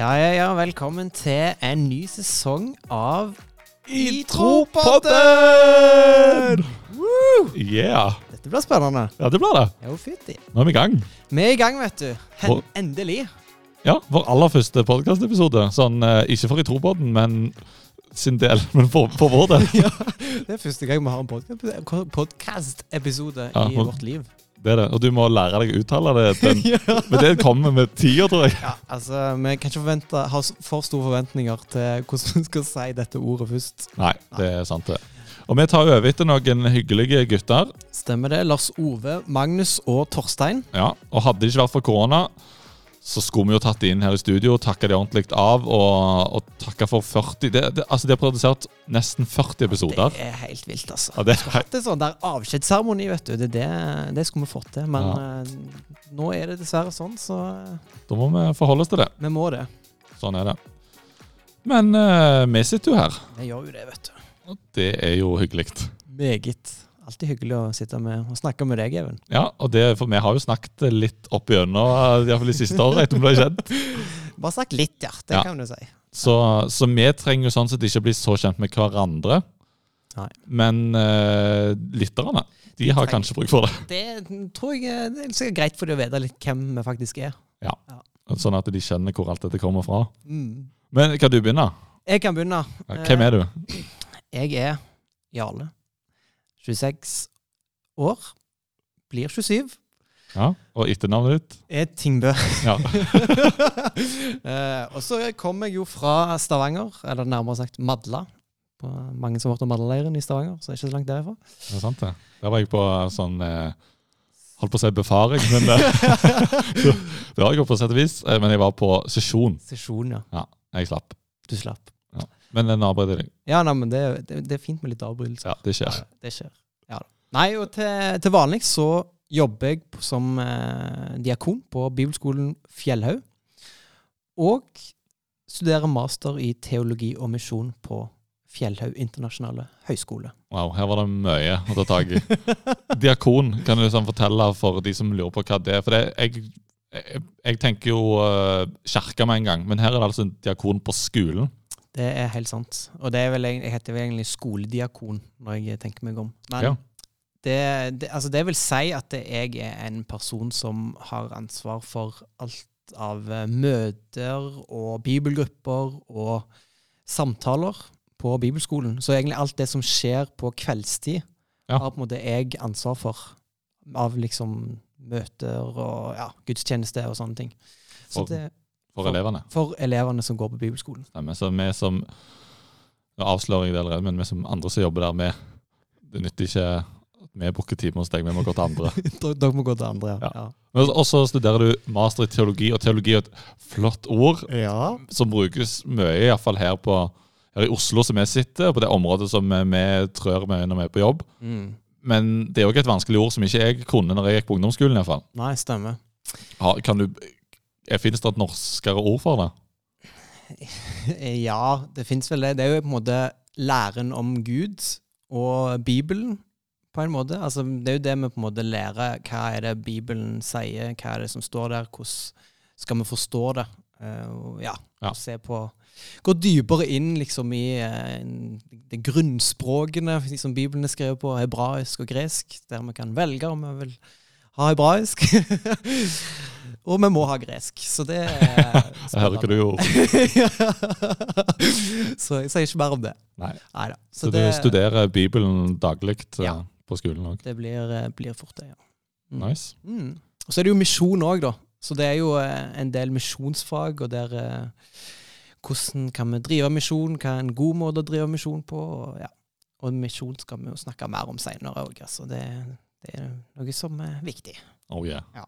Ja, ja, ja. Velkommen til en ny sesong av Ytropodden! Yeah. Dette blir spennende. Ja, det blir det. Jo, fytti. Nå er vi i gang. Vi er i gang, vet du. Hen Og- endelig. Ja, Vår aller første podkastepisode. Sånn, eh, ikke for Ytropodden, men sin del. Men for, for vår del. Det er første gang vi har en podkast-episode Ja, i og- vårt liv. Det er det. Og du må lære deg å uttale det. Den, ja. men det kommer med tida, tror jeg. ja, altså, Vi kan ikke forvente, ha for store forventninger til hvordan vi skal si dette ordet først. Nei, det er sant, det. Og vi tar over etter noen hyggelige gutter. Stemmer det. Lars Ove, Magnus og Torstein. Ja, Og hadde det ikke vært for korona, så skulle vi jo tatt det inn her i studio, og takka det ordentlig av og, og takka for 40 det, det, Altså, de har produsert nesten 40 episoder. Det er helt vilt, altså. Ja, det, hatt en sånn der avskjedsseremoni, vet du. Det, er det, det skulle vi fått til. Men Ja. uh, nå er det dessverre sånn, så eh, da må vi forholde oss til det. vi må det. Sånn er det. Men uh, vi sitter jo her, Vi gjør jo det, vet du. og det er jo hyggelig. Meget. Alltid hyggelig å sitte med og snakke med deg, Even. Ja, og det, for vi har jo snakket litt opp igjennom, iallfall i hvert fall de siste årene, etter det har kjent. Bare sagt litt, ja. Det Ja. kan du si. Så, så vi trenger jo sånn sett ikke bli så kjent med hverandre. Nei. Men uh, lytterne, de har trenger- kanskje bruk for det. Det tror jeg eh, det er sikkert greit for dem å vite litt hvem vi faktisk er. Ja, Sånn at de skjønner hvor alt dette kommer fra. Mm. Men kan du begynne? Jeg kan begynne. Ja, Hvem er du? Jeg er Jarle. 26 år. Blir 27. Ja, Og etternavnet ditt? Er Tingbø. Ja. Eh, og så kommer jeg jo fra Stavanger, eller nærmere sagt Madla. På mange som har vært på Madla-leiren i Stavanger, så det er ikke så langt derifra. Det er sant, det. Der var jeg på sånn eh, Holdt på å si befaring, men det, Det var jeg på sett og vis. eh, Men jeg var på sesjon. Sesjon, ja. Jeg slapp. Du slapp. Men en avbryter deg. Ja, nei, men det, det, det er fint med litt avbrytelser. Ja, det skjer. Det skjer. Ja. Nei, og til, til vanlig så jobber jeg som eh, diakon på bibelskolen Fjellhaug. Og studerer master i teologi og misjon på Fjellhaug internasjonale høgskole. Wow, her var det mye å ta tak i. Diakon, kan du liksom fortelle for de som lurer på hva det er? For det, jeg, jeg, jeg tenker jo uh, kirke med en gang, men her er det altså en diakon på skolen. Det er helt sant. Og det er vel, jeg heter vel egentlig skolediakon når jeg tenker meg om. Men Ja. det, det, altså det vil si at jeg er en person som har ansvar for alt av eh, møter og bibelgrupper og samtaler på bibelskolen. Så egentlig alt det som skjer på kveldstid, Ja. har på en måte jeg ansvar for. Av liksom møter og ja, gudstjeneste og sånne ting. Så og det, For For- elevene. for elevene som går på bibelskolen. Stemmer. Så vi som Nå avslører jeg det allerede, men vi som andre som jobber der med Det nytter ikke at vi booker time hos deg, vi må gå til andre. Dere må gå til andre, ja. Ja. ja. Og så studerer du master i teologi, og teologi er et flott ord Ja. som brukes mye, iallfall her, på, her i Oslo som vi sitter, og på det området som vi trør med når vi er på jobb. Mm. Men det er òg et vanskelig ord som ikke jeg kunne når jeg gikk på ungdomsskolen. i hvert fall. Nei, stemmer. Ha, kan du, er- Finnes det et norskere ord for det? Ja, det fins vel det. Det er jo på en måte læren om Gud og Bibelen, på en måte. Altså, det er jo det vi på en måte lærer. Hva er det Bibelen sier? Hva er det som står der? Hvordan skal vi forstå det? Uh, ja, Ja. se på Gå dypere inn liksom i uh, de grunnspråkene som Bibelen er skrevet på, hebraisk og gresk, der vi kan velge om vi vil ha hebraisk. og vi må ha gresk. Så det Jeg hører hva du gjorde. så jeg sier ikke mer om det. Nei. Neida. Så, Så, det, du studerer Bibelen daglig eh, Ja. på skolen òg. det blir, eh, blir fort det, ja. Mm. Nice. Mm. Og så er det jo misjon òg, da. Så det er jo eh, en del misjonsfag, og der Hvordan kan vi drive misjon? Hva er en god måte å drive misjon på? Og, ja. og misjon skal vi jo snakke mer om seinere òg. Altså. Det, det er noe som er viktig. Oh yeah. Ja.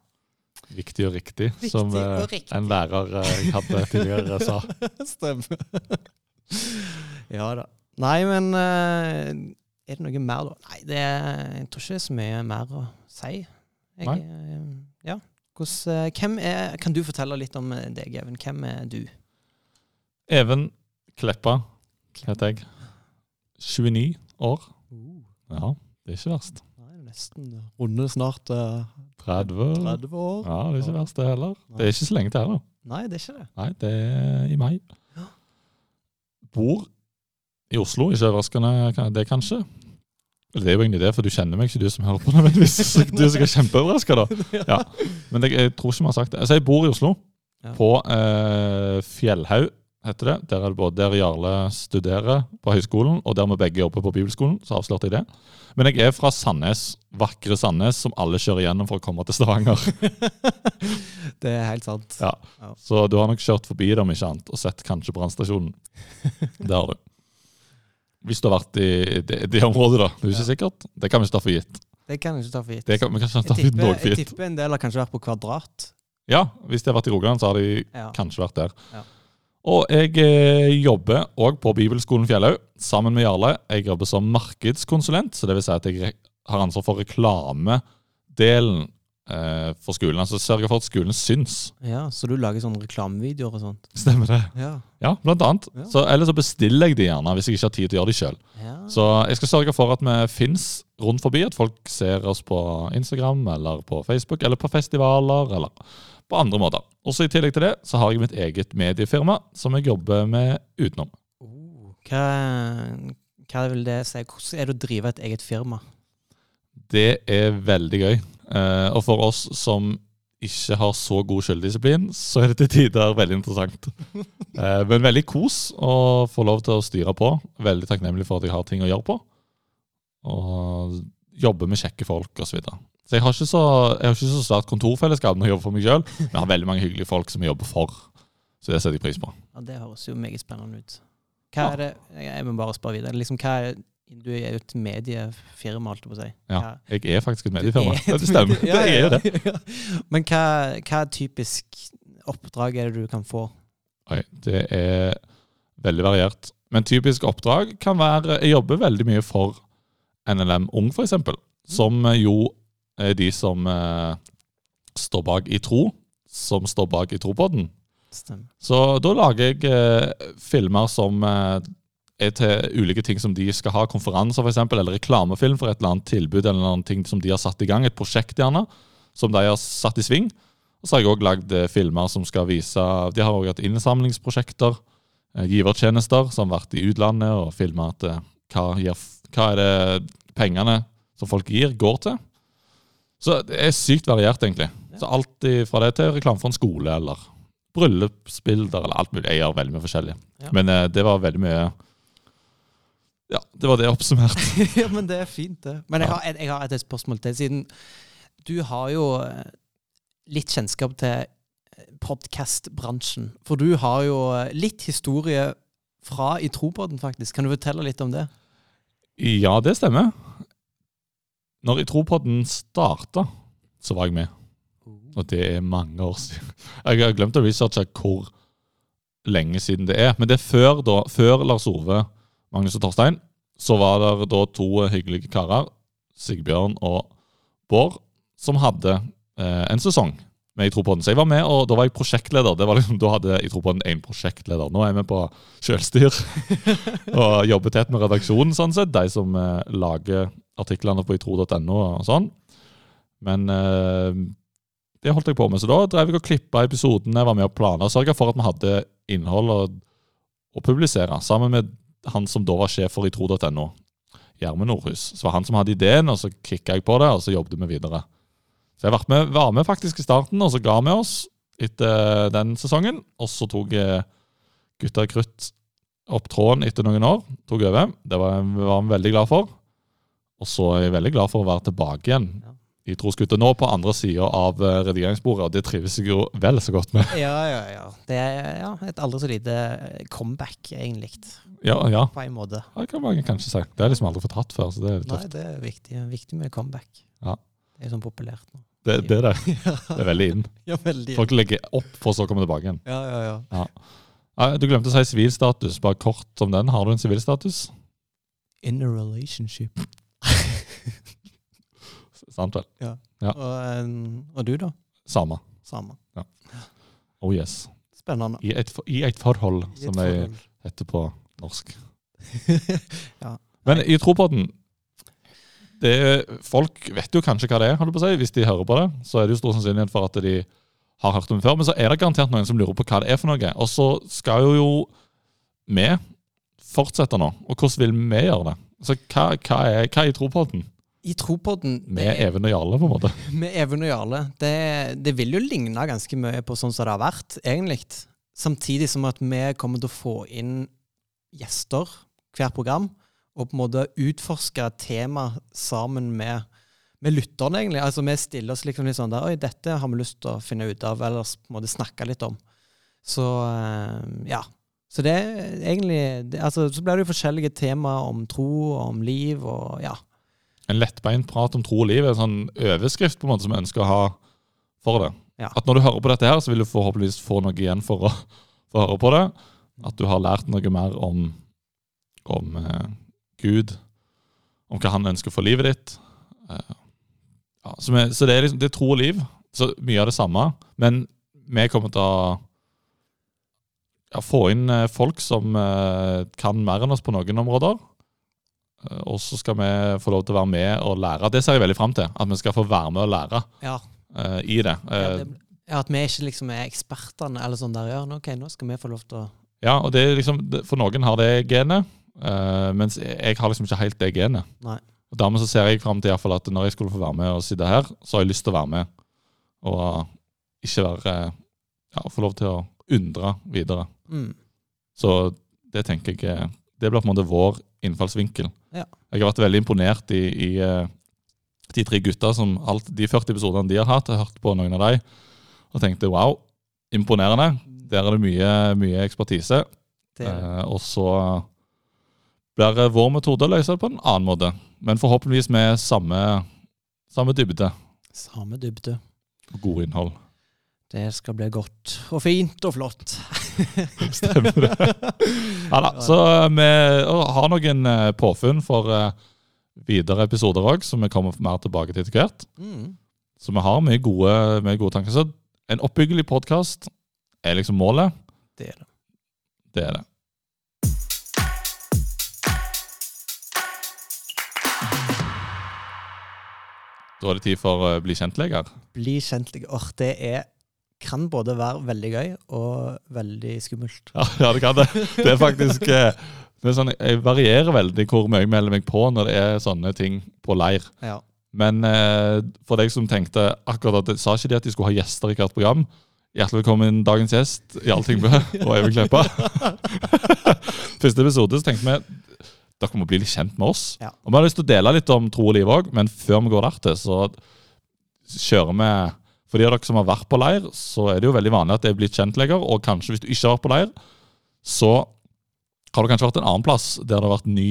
Viktig og riktig, Viktig som eh, og riktig. en lærer eh, jeg hadde tidligere sa. Stemmer. ja da. Nei, men eh, er det noe mer, da? Nei, det jeg tror ikke det er så mye mer å si. Jeg, Nei. eh, ja. Hvordan, eh, er, kan du fortelle litt om eh, deg, Even? Hvem er du? Even Kleppa heter jeg. 29 år. Ja, det er ikke verst. Nei, nesten runde snart eh, 30. 30 år. Ja, det er ikke verst det heller. Det er ikke så lenge til heller. Nei, det er ikke det. Nei, det er i mai. Ja. Bor i Oslo, ikke overraskende det kanskje. Eller Det er jo egentlig det, for du kjenner meg ikke, du som hører på Men hvis Du er kjempeoverraska, da. Ja. Men jeg, jeg tror ikke vi har sagt det. Altså, jeg bor i Oslo, Ja. på eh, Fjellhaug, heter det. Der er det både der Jarle studerer på høyskolen, og der vi begge jobber på bibelskolen. Så avslørte jeg det. Men jeg er fra Sandnes, vakre Sandnes, som alle kjører gjennom for å komme til Stavanger. Det er helt sant. Ja. Ja. Så du har nok kjørt forbi det, om ikke annet, og sett kanskje brannstasjonen. Det har du. Hvis du har vært i det, det området, da. Det er ikke sikkert. Det kan vi ikke ta for gitt. Det kan vi ikke ta for gitt. Det kan, vi kan ikke ta Jeg gitt noe for jeg tipper en del har kanskje vært på Kvadrat. Ja, hvis de har vært i Rogaland, så har de Ja. kanskje vært der. Ja. Og jeg eh, jobber òg på Bibelskolen Fjellhaug sammen med Jarle. Jeg jobber som markedskonsulent, så det vil si at jeg har ansvar for reklamedelen eh, for skolen. Altså sørge for at skolen syns. Ja, Så du lager sånne reklamevideoer og sånt? Stemmer det? Ja. Ja, blant annet. Ja. Så, eller så bestiller jeg de gjerne, hvis jeg ikke har tid til å gjøre de sjøl. ja. Så jeg skal sørge for at vi fins rundt forbi, at folk ser oss på Instagram eller på Facebook eller på festivaler eller på andre måter. Også I tillegg til det så har jeg mitt eget mediefirma som jeg jobber med utenom. Oh, hva, hva vil det si? Hvordan er det å drive et eget firma? Det er veldig gøy. Eh, og for oss som ikke har så god selvdisiplin, så er det til tider veldig interessant. Eh, men veldig kos å få lov til å styre på. Veldig takknemlig for at jeg har ting å gjøre på. Og jobbe med kjekke folk osv. Så, jeg har ikke så, jeg har ikke så svært kontorfellesskap når jeg jobber for meg sjøl, men jeg har veldig mange hyggelige folk som jeg jobber for. Så det setter jeg pris på. Ja, Det høres jo meget spennende ut. Hva er det, Jeg må bare spørre videre. Liksom, hva er, du er jo et mediefirma, holdt jeg på å si. Ja, jeg er faktisk et mediefirma. et det stemmer. ja, ja, Det er jo det. Men hva, hva typisk oppdrag er det du kan få? Oi, det er veldig variert. Men typisk oppdrag kan være Jeg jobber veldig mye for NLM Ung, f.eks. Som jo de som eh, står bak i tro. Som står bak i Tropodden. Stemmer. Så da lager jeg eh, filmer som eh, er til ulike ting som de skal ha. Konferanser, f.eks., eller reklamefilm for et eller annet tilbud eller noen ting som de har satt i gang. Et prosjekt, gjerne, som de har satt i sving. Og så har jeg òg lagd eh, filmer som skal vise De har òg hatt innsamlingsprosjekter. eh, Givertjenester som har vært i utlandet og filma at eh, hva, gir, hva er det pengene som folk gir, går til. Så det er sykt variert, egentlig. Så alt fra det til reklame for en skole eller bryllupsbilder eller alt mulig. Jeg gjør veldig mye forskjellig. Ja. Men eh, det var veldig mye Ja, det var det oppsummert. ja, men det er fint, det. Men jeg har, jeg har et spørsmål til. Siden du har jo eh, litt kjennskap til podkastbransjen. For du har jo eh, litt historie fra i Tropodden, faktisk. Kan du fortelle litt om det? Ja, det stemmer. Når jeg tror podden starta, så var jeg med. Og det er mange år siden. Jeg har glemt å researche hvor lenge siden det er. Men det er før, da, før Lars Ove, Magnus og Torstein, så var det da to hyggelige karer, Sigbjørn og Bård, som hadde eh, en sesong med I tro. Så jeg var med, og da var jeg prosjektleder. Det var liksom, Da hadde jeg tro på den én prosjektleder. Nå er vi på sjølstyr og jobber tett med redaksjonen, sånn sett. De som eh, lager artiklene på itro.no og sånn. Men eh, det holdt jeg på med. Så da drev jeg og klippa episodene, var med og plana sørga for at vi hadde innhold å, å publisere. Sammen med han som da var sjef for itro.no, Gjermund Nordhus. Så var han som hadde ideen, og så kicka jeg på det, og så jobbet vi videre. Så jeg var med, var med faktisk i starten, og så ga vi oss etter den sesongen. Og så tok eh, Gutta Krutt opp tråden etter noen år. Tok over. Det var, var vi veldig glad for. Og så er jeg veldig glad for å være tilbake igjen Ja. i Trosgutta. Nå på andre sida av eh, redigeringsbordet, og det trives jeg jo vel så godt med. Ja, ja, ja. Det er ja, et aldri så lite comeback, egentlig. Ja, ja. På en måte. Det kan man kanskje si. Det har jeg liksom aldri fått hatt før, så det er litt Nei, det er viktig, viktig med comeback. Ja. Det er sånn populært nå. Det, det er det. Det er veldig inn. Ja, veldig. Folk legger opp for så å komme tilbake igjen. Ja, ja, ja. Ja, Du glemte å si sivilstatus. Bare kort om den. Har du en sivilstatus? In a relationship. Sant vel? Ja. Og, eh, og du, da? Samme. Samme. Oh yes. Spennende. I et, for- i et forhold, I et som det heter på norsk. Ja. Men i Tropodden det, Folk vet jo kanskje hva det er, holdt på å si. Hvis de hører på det, så er det jo stor sannsynlighet for at de har hørt om det før. Men så er det garantert noen som lurer på hva det er for noe. Og så skal jo vi fortsette nå. Og hvordan vil vi gjøre det? Så hva, hva er, hva er i Tropodden? I Tropodden Med Even og Jarle, på en måte. Med Even og Jarle. Det, det vil jo ligne ganske mye på sånn som det har vært, egentlig. Samtidig som at vi kommer til å få inn gjester hvert program, og på en måte utforske tema sammen med, med lytterne, egentlig. Altså vi stiller oss liksom litt sånn der Oi, dette har vi lyst til å finne ut av, eller på en måte snakke litt om. Så eh, ja. Så det er egentlig det, altså, Så blir det jo forskjellige temaer om tro og om liv og ja. En lettbeint prat om tro og liv er en sånn overskrift på en måte som vi ønsker å ha for det. Ja. At når du hører på dette her, så vil du forhåpentligvis få noe igjen for å, for å høre på det. At du har lært noe mer om, om eh, Gud, om hva han ønsker for livet ditt. Eh, ja, så, vi, så det er liksom, det er tro og liv. Så mye av det samme. Men vi kommer til å ja, få inn eh, folk som eh, kan mer enn oss på noen områder. Og så skal vi få lov til å være med og lære. Det ser jeg veldig fram til. At vi skal få være med og lære Ja, uh, i det. ja, Eh, det, ja At vi ikke liksom er ekspertene, eller sånn der Ja, ok, nå skal vi få lov til å ja, og det er liksom, For noen har det genet, eh, mens jeg har liksom ikke helt det genet. Nei. Og Dermed så ser jeg fram til i hvert fall at når jeg skulle få være med og sitte her, så har jeg lyst til å være med. Og ikke være Ja, få lov til å undre videre. mm. Så det tenker jeg Det blir på en måte vår innfallsvinkel. Ja. Jeg har vært veldig imponert i, i eh, de tre gutta som alt, de 40 episodene de har hatt. Jeg har hørt på noen av dem og tenkte wow, imponerende. Der er det mye, mye ekspertise. Er det. Eh, og så blir vår metode å løse det på en annen måte. Men forhåpentligvis med samme, samme dybde Samme dybde. og gode innhold. Det skal bli godt og fint og flott. Stemmer det. Ja da, så eh, vi har noen eh, påfunn for eh, videre episoder òg, som vi kommer mer tilbake til etter hvert. Mm. Så vi har mye gode, mye gode tanker. Så en oppbyggelig podkast er liksom målet. Det er det. Det er det. Da er det tid for å bli kjent-leger. Bli kjent-leger. det er kan både være veldig gøy og veldig skummelt. Ja, ja, det kan det. Det er faktisk eh, det er sånn, Jeg varierer veldig hvor mye jeg melder meg på når det er sånne ting på leir. Ja. Men eh, for deg som tenkte akkurat at Sa ikke de at de skulle ha gjester i hvert program? Hjertelig velkommen dagens gjest, Jarl Tingbø og Even Kleppa. Første episode så tenkte vi dere må bli litt kjent med oss. Ja. Og Vi har lyst til å dele litt om tro og liv òg, men før vi går der til, så kjører vi For de av dere som har vært på leir, så er det jo veldig vanlig at det er blitt kjentleger. Og kanskje hvis du ikke har vært på leir, så har du kanskje vært en annen plass der det har vært ny,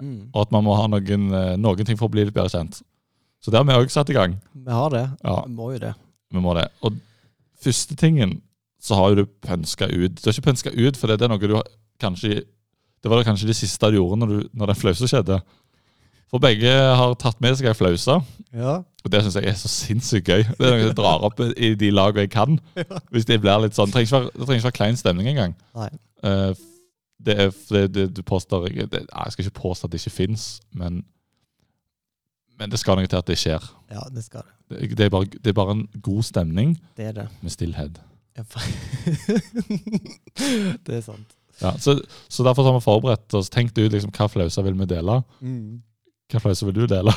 Mm. og at man må ha noen, eh, noen ting for å bli litt bedre kjent. Så det har vi òg satt i gang. Vi har det. Ja. Vi må jo det. Vi må det. Og første tingen så har jo du pønska ut. Du har ikke pønska ut, for det er noe du kanskje Det var det kanskje det siste du gjorde når, du, når den flausa skjedde. For begge har tatt med seg ei flause, Ja. og det syns jeg er så sinnssykt gøy. Det er noe jeg drar opp i de lagene jeg kan. Hvis det blir litt sånn Det trenger ikke være, være klein stemning engang. Nei. Eh, det er det, det du påstår det, Jeg skal ikke påstå at det ikke fins, men, men det skal noe til at det skjer. Ja, det skal det. Det, er bare, det er bare en god stemning Det er det. med stillhet. Ja, det er sant. Ja, så, så derfor har vi forberedt oss. Tenkt ut liksom, hva flauser vil vi dele. Hva flauser vil du dele?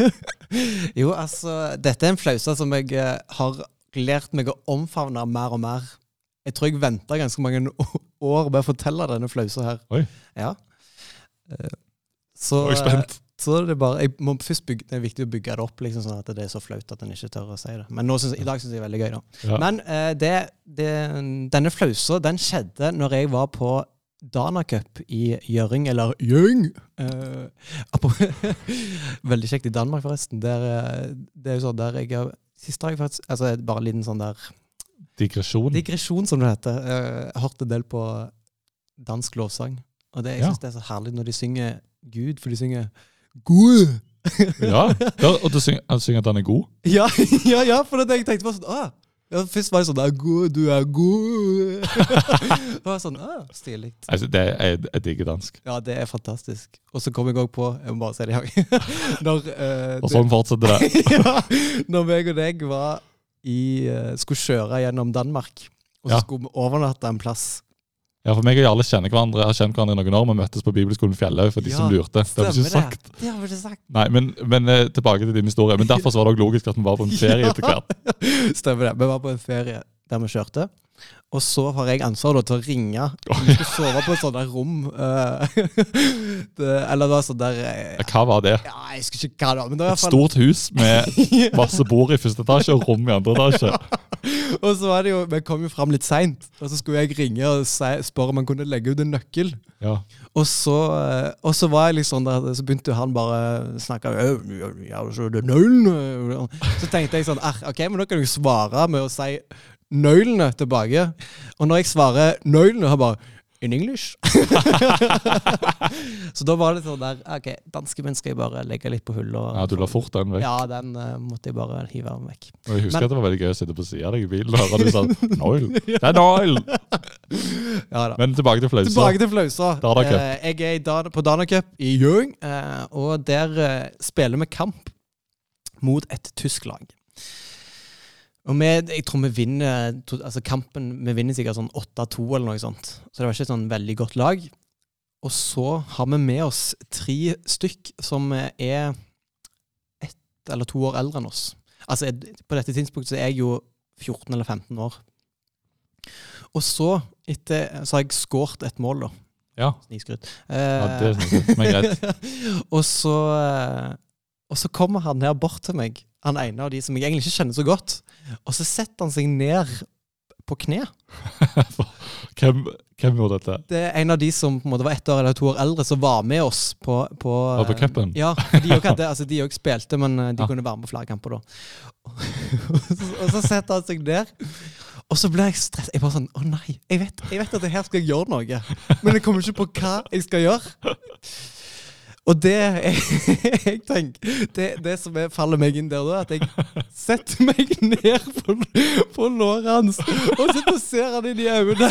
jo, altså, dette er en flause som jeg eh, har lært meg å omfavne mer og mer. Jeg tror jeg venta ganske mange år med å fortelle denne flausa her. Oi. Ja. Eh, Så, Jeg er spent. Så er det bare jeg må først bygge, Det er viktig å bygge det opp, liksom, sånn at det er så flaut at en ikke tør å si det. Men nå synes, i dag syns jeg det er veldig gøy. da. Ja. Men eh, det, det, denne flausa den skjedde når jeg var på Danacup i Gjøring, eller Gjøng. Eh, veldig kjekt i Danmark, forresten. Der, eh, det er jo sånn der jeg har Sist har jeg faktisk altså Bare en liten sånn der Digresjon. digresjon, som det heter. Eh, Jeg har hørt en del på dansk lovsang. Og det, jeg Ja. det er så herlig når de synger Gud, for de synger Gud! ja, ja, og du synger, synger at han er god. Ja, ja, ja, for det jeg tenkte bare sånn ah. ja, Først var det sånn god, Du er god. det var sånn ah, Stilig. Altså, det er, jeg digger dansk. Ja, det er fantastisk. Og så kom jeg òg på Jeg må bare si det her. Når, Uh, Og sånn fortsetter det. ja, når meg og deg var i uh, Skulle kjøre gjennom Danmark. Og så Ja. skulle vi overnatte en plass. Ja, for meg og Jarle kjenner hverandre, har kjent hverandre i noen år. Vi møttes på Bibelskolen Fjellhaug for de Ja, som lurte. Det har vi ikke sagt. Det har vi ikke sagt. Nei, men, men eh, tilbake til din historie. Men Derfor så var det også logisk at vi var på en ferie Ja. etter hvert. Stemmer det. Vi var på en ferie der vi kjørte. Og så har jeg ansvar da, til å ringe. Vi skulle sove på et sånt der rom. eh, det, eller var sånn der eh, Ja, Hva var det? Ja, jeg husker ikke hva det var. Men det var Et fall stort hus med masse bord i første etasje og rom i andre etasje. Og så var det jo, Vi kom jo fram litt seint, og så skulle jeg ringe og spørre om han kunne legge ut en nøkkel. Ja. Og så, eh, og så var jeg liksom der, så begynte han bare å snakke «Øh, så tenkte jeg sånn ah, OK, men da kan du svare med å si nøylene tilbake. Og når jeg svarer nøylene, har bare In English? så da var det sånn der OK, danskemenn skal jeg bare legge litt på hullet. ja, Du la fort den vekk. Ja, den uh, måtte jeg bare hive den vekk. Og jeg husker Men- at det var veldig gøy å sitte på sida av deg i bilen og høre du sa 'Noil'. Det er Noil! Ja da. Men tilbake til flausa. Tilbake til Flausa. Dana Cup. Eh, jeg er Dan på Dana Cup i Gjøving, uh, og der eh, spiller vi kamp mot et tysk lag. Og vi, jeg tror vi vinner altså kampen Vi vinner sikkert sånn 8-2 eller noe sånt. Så det var ikke et sånn veldig godt lag. Og så har vi med oss tre stykk som er ett eller to år eldre enn oss. Altså På dette tidspunktet så er jeg jo 14 eller 15 år. Og så, etter, så har jeg skåret et mål, da. Ja, Snikskryt. ja det er greit. og, så, eh, og så kommer han her bort til meg, han ene av de som jeg egentlig ikke kjenner så godt. Og så setter han seg ned på kne. Hvem, hvem gjorde dette? Det er en av de som på en måte var ett år eller to år eldre, som var med oss på På, på cupen? Ja, for de òg altså spilte, men eh, de Ja. kunne være med på flere kamper da. og, så, setter han seg ned, og så ble jeg stresset. Jeg bare sånn Å nei, jeg vet, jeg vet at det her skal jeg gjøre noe, men jeg kommer ikke på hva jeg skal gjøre. Og det jeg, jeg tenker det, det som er, faller meg inn der da, at jeg setter meg ned på, på låret hans og og ser han inn i øynene.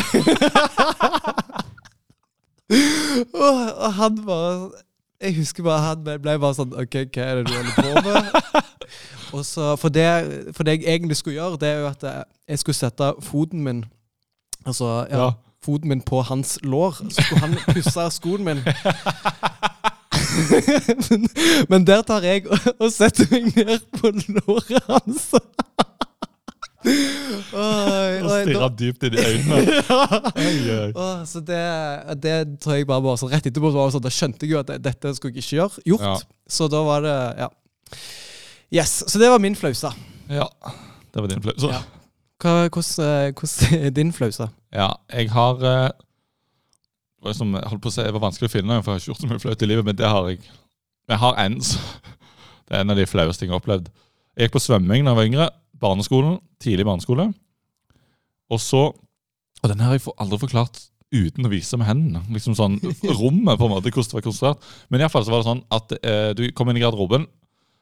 og, og han bare Jeg husker bare han ble, bare sånn OK, hva er det du holder på med? Og så, for, det, for det jeg egentlig skulle gjøre, det er jo at jeg, jeg skulle sette foten min Altså, ja, Ja. foten min på hans lår. Så skulle han pusse skoen min. Men, men der tar jeg og, og setter meg ned på låret hans. Oi, Og stirra dypt inn i øynene. ja. Oi, oi. Åh, så det, det tror jeg bare var så rett etterpå. Så var det sånn, da skjønte jeg jo at dette skulle jeg ikke gjøre, gjort. Ja. Så da var det Ja. Yes. Så det var min flausa. Ja, det var din flausa. Ja. Hvordan eh, hvordan er din flausa? Ja, jeg har eh, som, jeg holdt på å si, Det var vanskelig å finne, for jeg har ikke gjort så mye flaut i livet, men det har jeg. Jeg har en Det er en av de flaueste jeg har opplevd. Jeg gikk på svømming da jeg var yngre. Barneskolen. Tidlig barneskole. Og så Og den har jeg aldri forklart uten å vise med hendene. Liksom sånn Rommet, på en måte, hvordan det var konstruert. Men iallfall så var det sånn at eh, du kom inn i garderoben,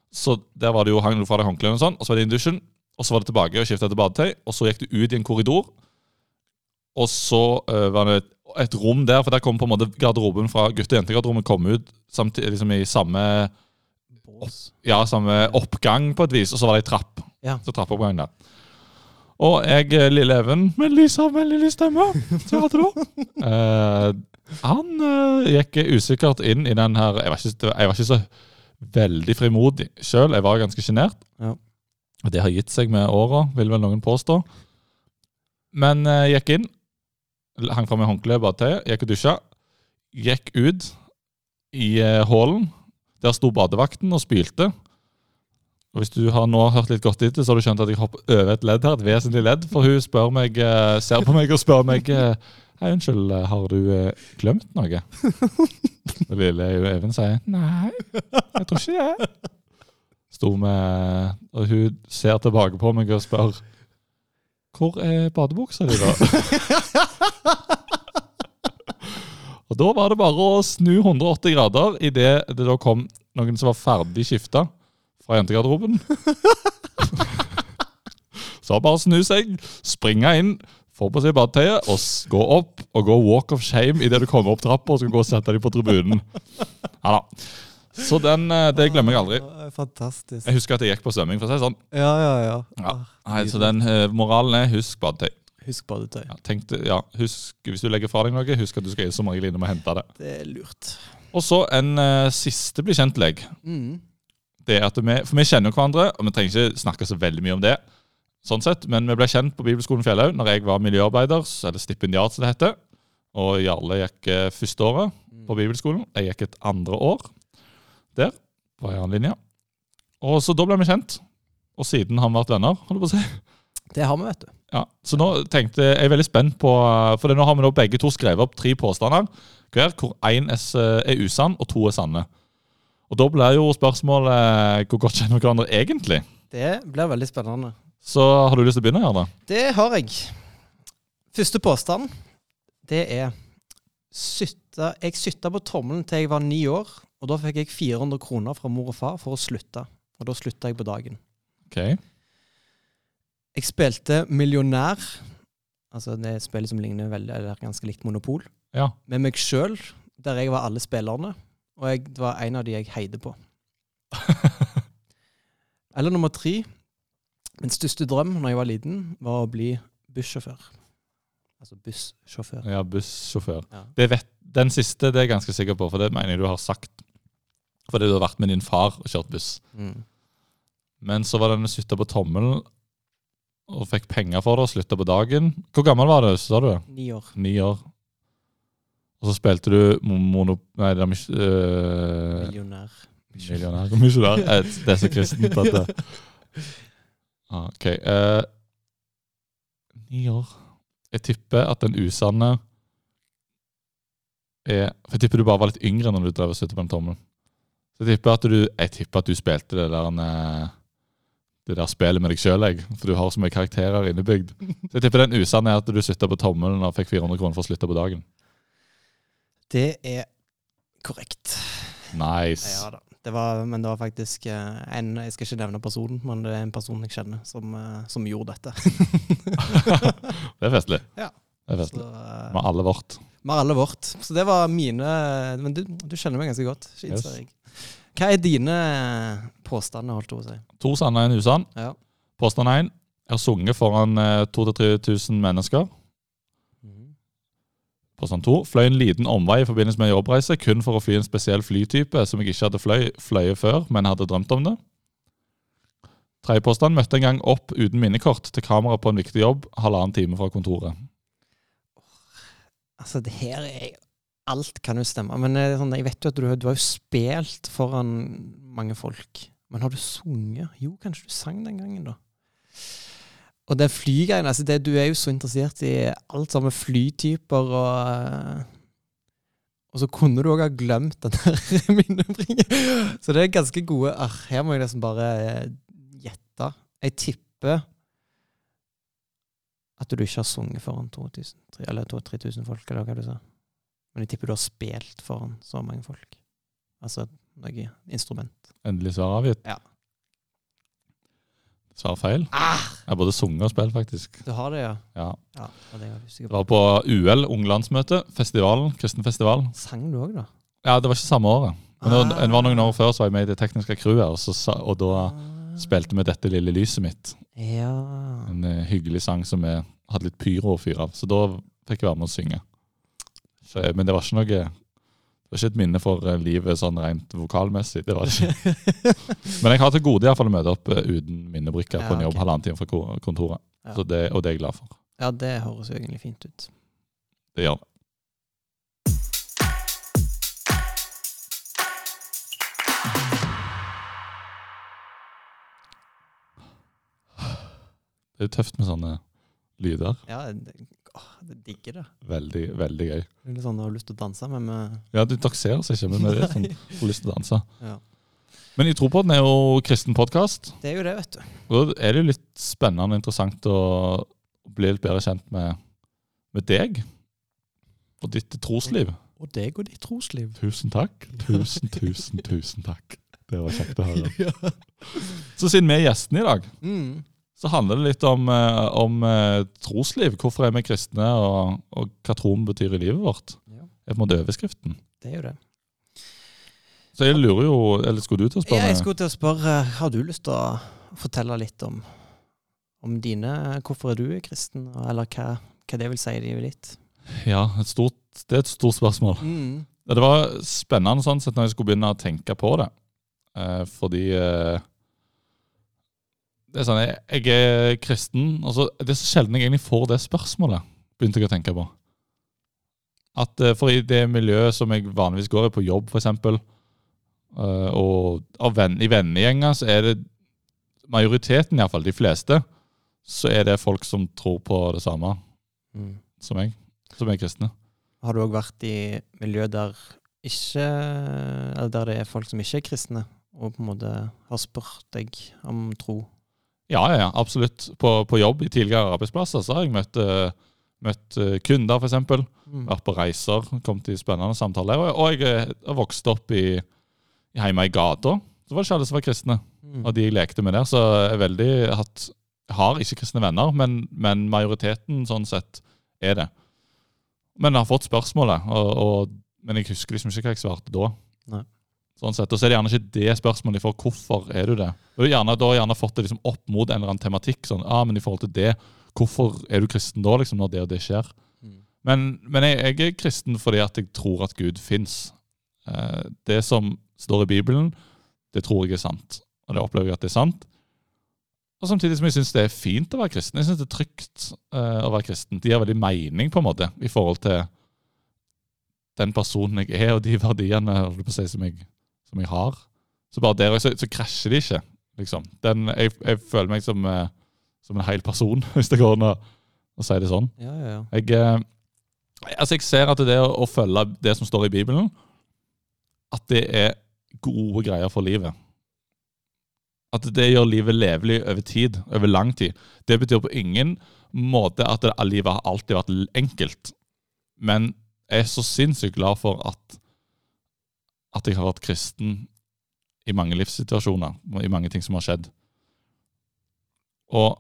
så der var det jo hang du fra deg håndklærne og sånn, og så var det inn i dusjen, og så var det tilbake og skifta til badetøy, og så gikk du ut i en korridor. Og så eh, var det et, rom der, for der kom på en måte garderoben fra gutte- og jentegarderoben kom ut samtidig, liksom i samme, ja, samme oppgang på et vis, og så var det ei trapp. Ja. Så trappeoppgang der. Og jeg, eh, lille Even, med lysa veldig lys stemme, som hadde du eh, han eh, gikk usikkert inn i den her Jeg var ikke, jeg var ikke så veldig frimodig sjøl, jeg var ganske sjenert. Ja. Og det har gitt seg med åra, vil vel noen påstå. Men jeg gikk inn, hang fra meg håndkleet i badetøyet, gikk og dusja. Gikk ut i eh, hallen. Der sto badevakten og spylte. Og Hvis du har nå hørt litt godt etter, så har du skjønt at jeg hopper over et ledd her, et vesentlig ledd. For hun spør meg, eh, ser på meg og spør meg eh, Hei, unnskyld, har du glemt noe? Og lille Even sier nei, jeg tror ikke det. Sto med Og hun ser tilbake på meg og spør Hvor er badebuksa di, da? og da var det bare å snu 180 grader idet det da kom noen som var ferdig skifta fra jentegarderoben. Så bare snu seg, springe inn, få på seg badetøyet og gå opp og gå walk of shame idet du kommer opp trappa og skal gå og sette deg på tribunen. Ja da. Så den, eh, det glemmer jeg aldri. Ah, Fantastisk. Jeg husker at jeg gikk på svømming, for å si det sånn. Ja, ja, ja. Ja. Ah, Nei, så den eh, moralen er husk badetøy. Husk badetøy. Ja, tenk, ja, husk, hvis du legger fra deg noe, husk at du skal som regel innom og hente det. Det er lurt. Og så en uh, siste bli kjent-legg. Mm. Det at vi, for vi kjenner jo hverandre, og vi trenger ikke snakke så veldig mye om det. sånn sett, Men vi ble kjent på Bibelskolen Fjellhaug når jeg var miljøarbeider, eller stipendiat som det heter. Og Jarle gikk uh, første året på bibelskolen. Jeg gikk et andre år der, på en annen linje. Og så da ble vi kjent. Og siden har vi vært venner, holder du på å si. Det har vi, vet du. Ja, så nå tenkte jeg, jeg er veldig spent på For nå har vi nå begge to skrevet opp tre påstander hver, hvor én er, s- er usann og to er sanne. Og Da blir jo spørsmålet hvor godt kjenner hverandre egentlig? Det blir veldig spennende. Så har du lyst til å begynne? Jarle? Det har jeg. Første påstand, det er sytta, Jeg sytta på tommelen til jeg var ni år, og da fikk jeg 400 kroner fra mor og far for å slutte. Og da slutta jeg på dagen. Ok. Jeg spilte Millionær, altså det er et spill som ligner veldig, eller ganske likt Monopol, Ja. med meg sjøl, der jeg var alle spillerne, og jeg det var en av de jeg heide på. Eller nummer tre. Min største drøm når jeg var liten, var å bli bussjåfør. Altså bussjåfør. ja, bussjåfør. Ja. Det vet, den siste det er jeg ganske sikker på, for det mener jeg du har sagt. Fordi du har vært med din far og kjørt buss. Mm. Men så var den sytta på tommelen og fikk penger for det og slutta på dagen. Hvor gammel var du, sa du? Ni år. Ni år. Og så spilte du mono... Nei, det er mis, øh, Millionær. Millionær. Eh, Det er så kristent at det OK. eh, ni år. Jeg tipper at den usanne er For jeg tipper du bare var litt yngre når du drev og sluttet på den tommelen. Så jeg tipper at du, jeg tipper at du spilte det der eh, det der spillet med deg sjøl, for du har så mye karakterer innebygd. Så jeg tipper den usanne er at du slutta på tommelen og fikk 400 kroner for å slutte på dagen. Det er korrekt. Nice. Ja da. Det var, men det var faktisk eh, en Jeg skal ikke nevne personen, men det er en person jeg kjenner, som, eh, som gjorde dette. Det er festlig. Ja. Det er festlig. Så, eh, alle vårt. Med alle vårt. Så det var mine Men du, du kjenner meg ganske godt. innser Yes. Hva er dine påstander, holdt jeg på å si? To sanne en usann. Ja. Påstand én. Jeg har sunget foran eh, 2000-3000 mennesker. Påstand to. Fløy en liten omvei i forbindelse med jobbreise kun for å fly en spesiell flytype som jeg ikke hadde fløy, fløyet før, men hadde drømt om det. Tredje påstand. Møtte en gang opp uten minnekort til kamera på en viktig jobb halvannen time fra kontoret. Altså, det her er Alt kan jo stemme. Men eh, sånn, jeg vet jo at du, du har jo spilt foran mange folk. Men har du sunget? Jo, kanskje du sang den gangen, da. Og det flygreiene altså Du er jo så interessert i alt sammen flytyper og eh, Og så kunne du òg ha glemt den der minnebringen. Så det er ganske gode arr. Her må jeg nesten bare eh, gjette. Jeg tipper at du ikke har sunget foran 2000, tre- eller 2000-3000 folk, eller hva du sa. Men jeg tipper du har spilt foran så mange folk. Altså noe instrument. Endelig svar avgitt. Ja. Svar feil. Ah! Jeg har både sunget og spilt, faktisk. Du har det, ja? Ja. Ja, det var Det var på UL, unglandsmøte, festivalen, kristen festival. Sang du òg, da? Ja, det var ikke samme året. Men Ah. det var noen år før så var jeg med i det tekniske crewet, og, så og da spilte vi 'Dette lille lyset mitt'. Ja. En uh, hyggelig sang som vi hadde litt pyro å fyre av. Så da fikk jeg være med å synge. Så, eh, men det var ikke noe Det var ikke et minne for eh, livet sånn rent vokalmessig. det var det ikke. Men jeg har til gode i hvert fall å møte opp eh, uten minnebrikker på en jobb ok. halvannen time fra kontoret. Ja. Så det, og det er jeg glad for. ja, det høres jo egentlig fint ut. Det gjør det. Det er jo tøft med sånne lyder. Ja, åh, det digger det. Veldig, veldig gøy. Det er litt sånn Du har lyst til å danse, men vi Ja, du, takserer seg ikke, men vi er sånn, får lyst til å danse. ja. Men I Tropodden er jo kristen podkast. Det er jo det, vet du. Da er det jo litt spennende og interessant å bli litt bedre kjent med, med deg og ditt trosliv. Og deg og ditt trosliv. Tusen takk. Tusen, tusen, tusen takk. Det var kjekt å høre. ja. Så siden vi er gjestene i dag, Mm. Så handler det litt om, eh, om eh, trosliv. Hvorfor er vi kristne, og, og hva troen betyr i livet vårt. ja, Det er på en måte overskriften. det er jo det. Så jeg lurer jo Eller skulle du til å spørre? Jeg skulle til å spørre, har du lyst til å fortelle litt om, om dine Hvorfor er du kristen, eller hva, hva det vil si i livet ditt? Ja, et stort, det er et stort spørsmål. Mm. Det var spennende sånn sett når jeg skulle begynne å tenke på det. Eh, fordi eh, Det er sånn, jeg, jeg er kristen, og det er så sjelden jeg egentlig får det spørsmålet, begynte jeg å tenke på. At eh, For i det miljøet som jeg vanligvis går i, på jobb f.eks., uh, og av venn, i vennegjenger, så er det majoriteten, iallfall de fleste, så er det folk som tror på det samme Mm. som jeg, som er kristne. Har du òg vært i miljø der ikke Eller der det er folk som ikke er kristne, og på en måte har spurt deg om tro? Ja, ja, ja, absolutt. På, på jobb i tidligere arbeidsplasser så har jeg møtt, eh, møtt eh, kunder, f.eks. Mm. Vært på reiser, kommet i spennende samtaler. Og, og jeg eh, har vokst opp i, i hjemme i gata. Så var det ikke alle som var kristne. Mm. Og de jeg lekte med der, så jeg er veldig hatt har ikke kristne venner, men, men majoriteten sånn sett er det. Men jeg har fått spørsmålet, og, og, men jeg husker liksom ikke hva jeg svarte da. Nei. Sånn sett, Og så er det gjerne ikke det spørsmålet de får. Hvorfor er du det? Og du gjerne, Da har gjerne fått det liksom opp mot en eller annen tematikk. sånn, ah, men i forhold til det, Hvorfor er du kristen da, liksom, når det og det skjer? Mm. Men, men jeg, jeg er kristen fordi at jeg tror at Gud fins. Eh, det som står i Bibelen, det tror jeg er sant. Og det opplever jeg at det er sant. Og samtidig som jeg syns det er fint å være kristen. Jeg syns det er trygt eh, å være kristen. Det gir veldig mening på en måte i forhold til den personen jeg er, og de verdiene jeg som, jeg, som jeg har. Så bare der så, så krasjer de ikke, liksom. Den, jeg, jeg føler meg som, eh, som en hel person, hvis det går an å, å si det sånn. Ja, ja, ja. Jeg, eh, altså jeg ser at det å, å følge det som står i Bibelen, at det er gode greier for livet. At det gjør livet levelig over tid, over lang tid. Det betyr på ingen måte at livet har alltid vært enkelt. Men jeg er så sinnssykt glad for at, at jeg har vært kristen i mange livssituasjoner, i mange ting som har skjedd. Og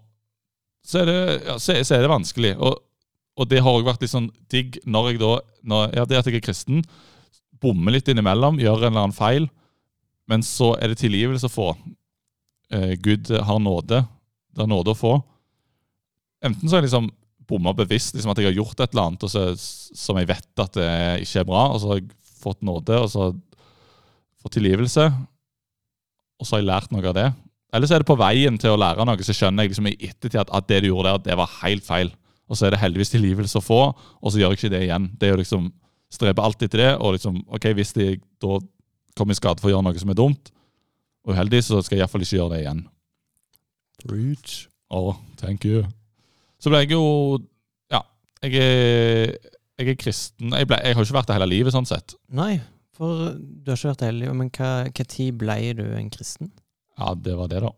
så er det, ja, så er, så er det vanskelig. Og, og det har òg vært litt sånn digg når jeg da når, Ja, det at jeg er kristen, bommer litt innimellom, gjør en eller annen feil, men så er det tilgivelse å få. Eh, Gud har nåde. Det er nåde å få. Enten så har jeg liksom bomma bevisst, liksom at jeg har gjort et eller annet og så, som jeg vet at det ikke er bra, og så har jeg fått nåde, og så fått tilgivelse, og så har jeg lært noe av det. Eller så er det på veien til å lære noe, så skjønner jeg liksom i ettertid at, at det du gjorde der, det var helt feil. Og så er det heldigvis tilgivelse å få, og så gjør jeg ikke det igjen. Det er jo liksom Streber alltid til det, og liksom OK, hvis de da kommer i skade for å gjøre noe som er dumt og uheldig, så skal jeg iallfall ikke gjøre det igjen. Preach. Oh, thank you. Så ble jeg jo Ja, jeg er, jeg er kristen. Jeg, ble, jeg har jo ikke vært det hele livet, sånn sett. Nei, for du har ikke vært heldig. Men hva, hva tid ble du en kristen? Ja, det var det, da.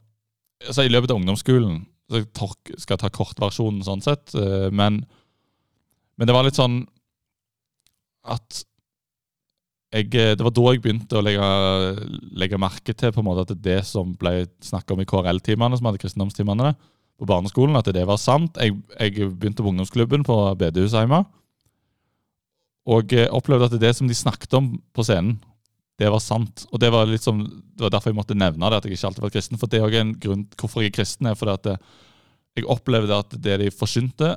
Altså, I løpet av ungdomsskolen så jeg skal jeg ta kortversjonen, sånn sett. eh, Men, men det var litt sånn at jeg, eh, Det var da jeg begynte å legge, legge merke til på en måte at det som ble snakka om i KRL-timene, som hadde kristendomstimene på barneskolen, at det var sant. Jeg, jeg begynte på ungdomsklubben på bedehuset hjemme. Og eh, opplevde at det som de snakket om på scenen, det var sant. Og det var, litt som, det var derfor jeg måtte nevne det, at jeg ikke alltid var kristen. For det er også en grunn hvorfor jeg er kristen, er fordi at det, jeg opplevde at det de forsynte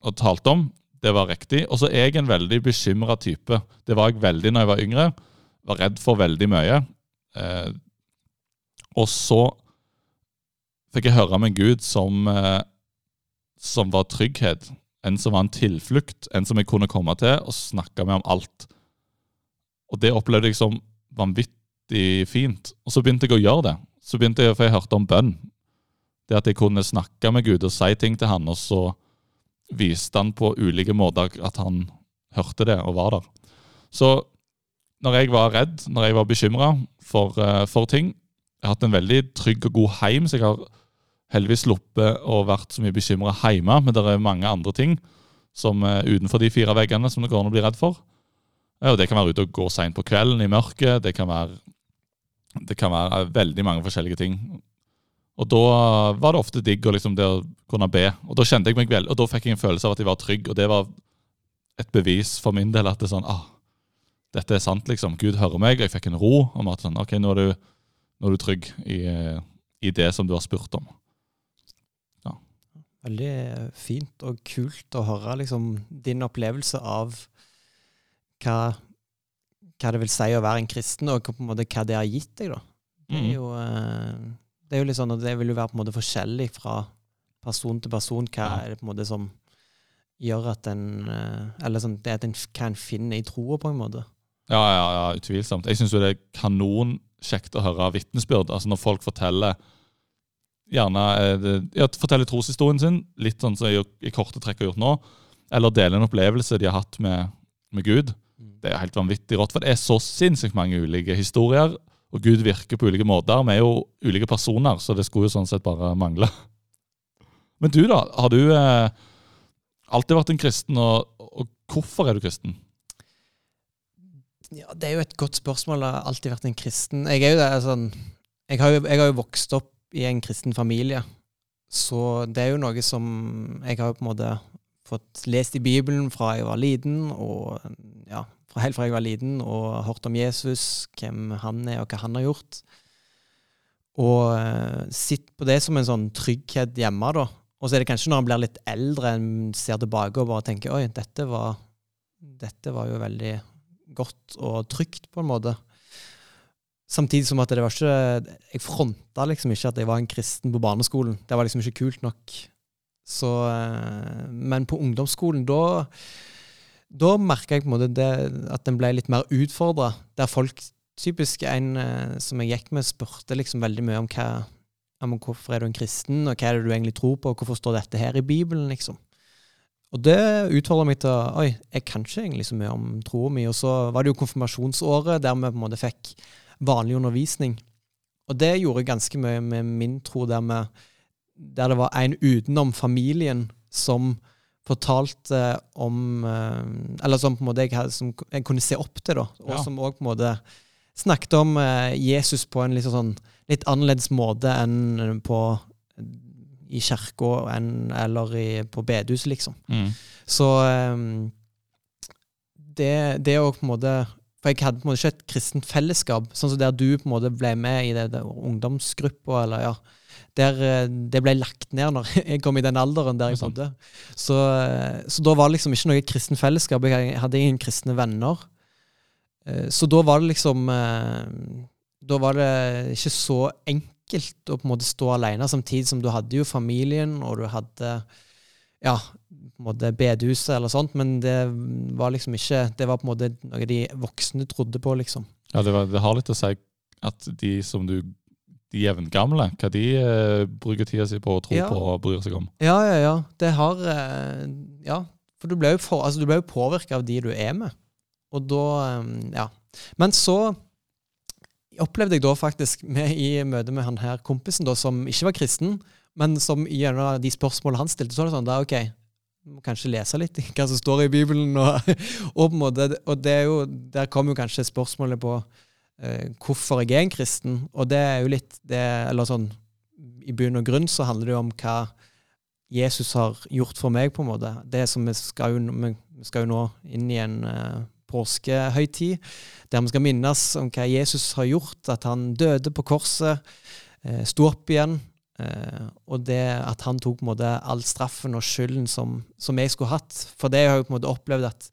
og talte om, det var riktig. Og så er jeg en veldig bekymra type. Det var jeg veldig når jeg var yngre. Var redd for veldig mye. Eh, og så fikk jeg høre om en Gud som, eh, som var trygghet. En som var en tilflukt. En som jeg kunne komme til og snakke med om alt. Og det opplevde jeg som vanvittig fint. Og så begynte jeg å gjøre det. Så begynte jeg, For jeg hørte om bønn. Det at jeg kunne snakke med Gud og si ting til han, og så viste han på ulike måter at han hørte det og var der. Så når jeg var redd, når jeg var bekymra for, eh, for ting Jeg har hatt en veldig trygg og god heim, så jeg har heldigvis sluppet å vært så mye bekymra hjemme, men det er mange andre ting som er utenfor de fire veggene som det går an å bli redd for. Og Det kan være ute og gå seint på kvelden i mørket. Det kan være, det kan være eh, veldig mange forskjellige ting. Og da var det ofte digg å liksom det å kunne be. Og da kjente jeg meg vel, og da fikk jeg en følelse av at jeg var trygg, og det var et bevis for min del at det er sånn ah, dette er sant, liksom. Gud hører meg, og jeg fikk en ro om at sånn, ok, nå er du, nå er du trygg i, eh, i det som du har spurt om. Veldig fint og kult å høre liksom, din opplevelse av hva, hva det vil si å være en kristen, og på en måte hva det har gitt deg. da. Det er Mm. jo, eh, det er jo litt sånn at det vil jo være på en måte forskjellig fra person til person. Hva er det på en måte som gjør at en eh, Eller sånn, det at en, hva en finner i troa, på en måte. Ja, ja, ja, utvilsomt. Jeg syns det er kanonkjekt å høre vitnesbyrd. Altså når folk forteller gjerne eh, ja, fortelle troshistorien sin, litt sånn som jeg i korte trekk har gjort nå, eller deler en opplevelse de har hatt med, med Gud. Det er helt vanvittig rått, for det er så sinnssykt mange ulike historier. Og Gud virker på ulike måter. Vi er jo ulike personer, så det skulle jo sånn sett bare mangle. Men du, da? Har du eh, alltid vært en kristen, og, og hvorfor er du kristen? Ja, Det er jo et godt spørsmål. Jeg har alltid vært en kristen. Jeg er jo det, sånn, jeg har jo, jeg har jo vokst opp i en kristen familie, så det er jo noe som jeg har på en måte fått lest i Bibelen fra jeg var liten, og ja, fra helt fra jeg var liten, og hørt om Jesus, hvem han er, og hva han har gjort. Og uh, sitt på det som en sånn trygghet hjemme, da. Og så er det kanskje når en blir litt eldre, en ser tilbake og bare tenker oi, dette var, dette var jo veldig godt og trygt, på en måte. Samtidig som at det var ikke Jeg fronta liksom ikke at jeg var en kristen på barneskolen. Det var liksom ikke kult nok. Så eh, Men på ungdomsskolen, da Da merka jeg på en måte det, at den ble litt mer utfordra. Der folk Typisk en eh, som jeg gikk med, spurte liksom veldig mye om hva om hvorfor er du en kristen, og hva er det du egentlig tror på, og hvorfor står dette her i Bibelen, liksom. Og det utfordra meg til å Oi, jeg kan ikke egentlig så mye om troa mi. Og så var det jo konfirmasjonsåret, der vi på en måte fikk vanlig undervisning. Og det gjorde ganske mye med min tro, der, med, der det var en utenom familien som fortalte om eh, Eller som jeg, hadde, som jeg kunne se opp til, da. Og Ja. som òg på en måte snakket om eh, Jesus på en litt sånn litt annerledes måte enn på i kirka eller i, på bedehuset, liksom. Mm. Så um, det, det å på en måte For jeg hadde på en måte ikke et kristent fellesskap, sånn som der du på en måte ble med i det, det ungdomsgruppa, eller ja der eh, Det ble lagt ned når jeg kom i den alderen der jeg er bodde. Så, eh, så da var det liksom ikke noe kristent fellesskap. Jeg hadde ingen kristne venner. Eh, Så da var det liksom Da var det ikke så enkelt å på en måte stå alene, samtidig som du hadde jo familien, og du hadde ja, på en måte bedehuset eller sånt, men det var liksom ikke Det var på en måte noe de voksne trodde på, liksom. Ja, det, var, det har litt å si at de som du De jevngamle, hva de uh, bruker tida si på å tro Ja. på og bryr seg om. Ja, ja, ja. Det har uh, Ja. For du ble jo, for, altså, du ble jo påvirka av de du er med. Og da um, Ja. Men så opplevde jeg da faktisk med, i møte med han her kompisen, da, som ikke var kristen, men som gjennom de spørsmålene han stilte, så var det sånn da, OK, må kanskje lese litt hva som står i Bibelen. Og, og, måte, og jo, der kom jo kanskje spørsmålet på eh, hvorfor jeg er en kristen. Og det er jo litt det, Eller sånn i bunn og grunn så handler det jo om hva Jesus har gjort for meg, på en måte. Det som vi skal jo, vi skal jo nå inn i en eh, påskehøytid, der vi skal minnes om hva Jesus har gjort. At han døde på korset, eh, sto opp igjen. Eh, og det at han tok på en måte all straffen og skylden som, som jeg skulle hatt. For det har jeg på en måte opplevd at